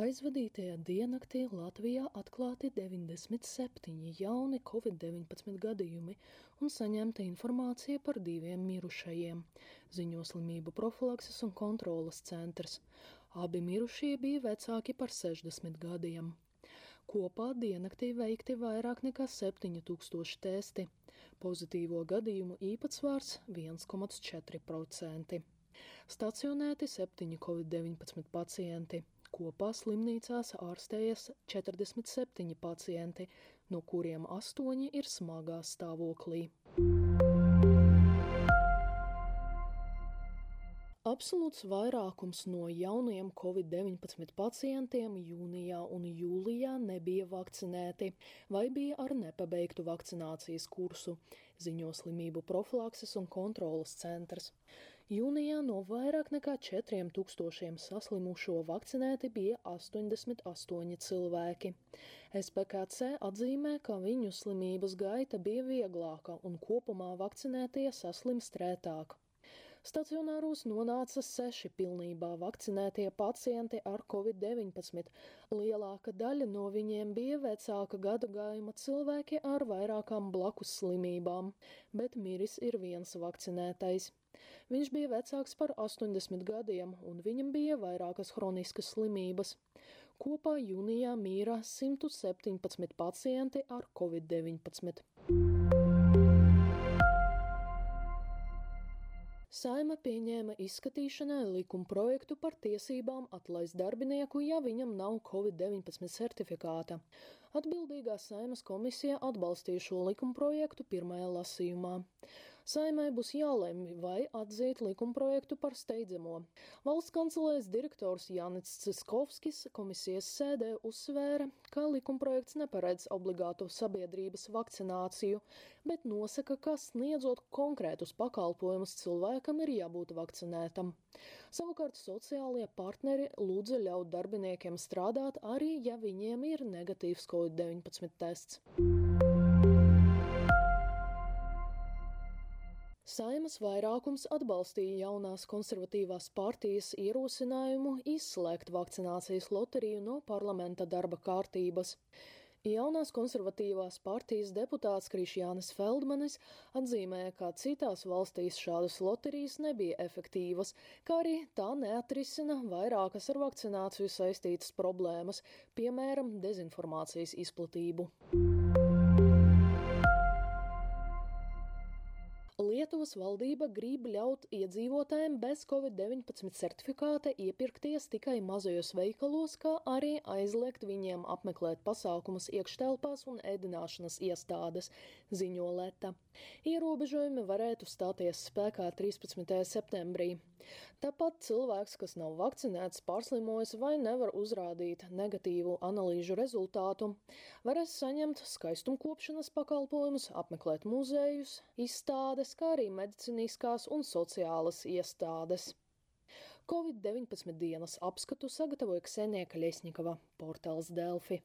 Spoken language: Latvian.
Aizvadītajā diennaktī Latvijā atklāti 97 jauni covid-19 gadījumi un saņemta informācija par diviem mirušajiem, ziņo slimību profilakses un kontrolas centrs. Abi mirušie bija vecāki par 60 gadiem. Kopā diennaktī veikti vairāk nekā 7000 testi. Pozitīvo gadījumu īpatsvars 1,4%. Stacionēti septiņi covid-19 pacienti. Kopā slimnīcās ārstējas 47 pacienti, no kuriem astoņi ir smagā stāvoklī. Absolūts vairākums no jaunajiem covid-19 pacientiem jūnijā un jūlijā nebija vakcinēti vai bija ar nepabeigtu vakcinācijas kursu, ziņo slimību profilakses un kontrolas centrs. Jūnijā no vairāk nekā 4000 saslimušo vakcinēti bija 88 cilvēki. SPKC atzīmē, ka viņu slimības gaita bija vieglāka un kopumā vakcinētie saslimst rētāk. Stacionāros nonāca seši pilnībā vakcinētie pacienti ar covid-19. Lielāka daļa no viņiem bija vecāka gadu gājuma cilvēki ar vairākām blakus slimībām, bet miris ir viens vakcinētais. Viņš bija vecāks par 80 gadiem, un viņam bija vairākas hroniskas slimības. Kopā jūnijā mīra 117 pacienti ar covid-19. Saima pieņēma izskatīšanai likumprojektu par tiesībām atlaist darbinieku, ja viņam nav Covid-19 certifikāta. Atbildīgā Saimas komisija atbalstīja šo likumprojektu pirmajā lasījumā. Saimai būs jālemj, vai atzīt likumprojektu par steidzamo. Valsts kancelēs direktors Jānis Ciskovskis komisijas sēdē uzsvēra, ka likumprojekts neparedz obligātu sabiedrības vakcināciju, bet nosaka, ka sniedzot konkrētus pakalpojumus cilvēkam ir jābūt vakcinētam. Savukārt sociālie partneri lūdza ļaut darbiniekiem strādāt arī, ja viņiem ir negatīvs COVID-19 tests. Saimas vairākums atbalstīja jaunās konservatīvās partijas ierosinājumu izslēgt vakcinācijas loteriju no parlamenta darba kārtības. Jaunās konservatīvās partijas deputāts Krišjānis Feldmanis atzīmēja, ka citās valstīs šādas loterijas nebija efektīvas, kā arī tā neatrisina vairākas ar vakcināciju saistītas problēmas, piemēram, dezinformācijas izplatību. Lietuvas valdība grib ļaut iedzīvotājiem bez Covid-19 certifikāta iepirkties tikai mazajos veikalos, kā arī aizliegt viņiem apmeklēt pasākumus iekštelpās un ēdināšanas iestādes, ziņo Leta. Ierobežojumi varētu stāties spēkā 13. septembrī. Tāpat cilvēks, kas nav vakcinēts, pārslimojis vai nevar uzrādīt negatīvu analīžu rezultātu, varēs saņemt skaistumkopšanas pakalpojumus, apmeklēt muzejus, izstādes, kā arī medicīniskās un sociālas iestādes. Covid-19 dienas apskatu sagatavoja Ksenija Kaļesņikava, portāls Delfi.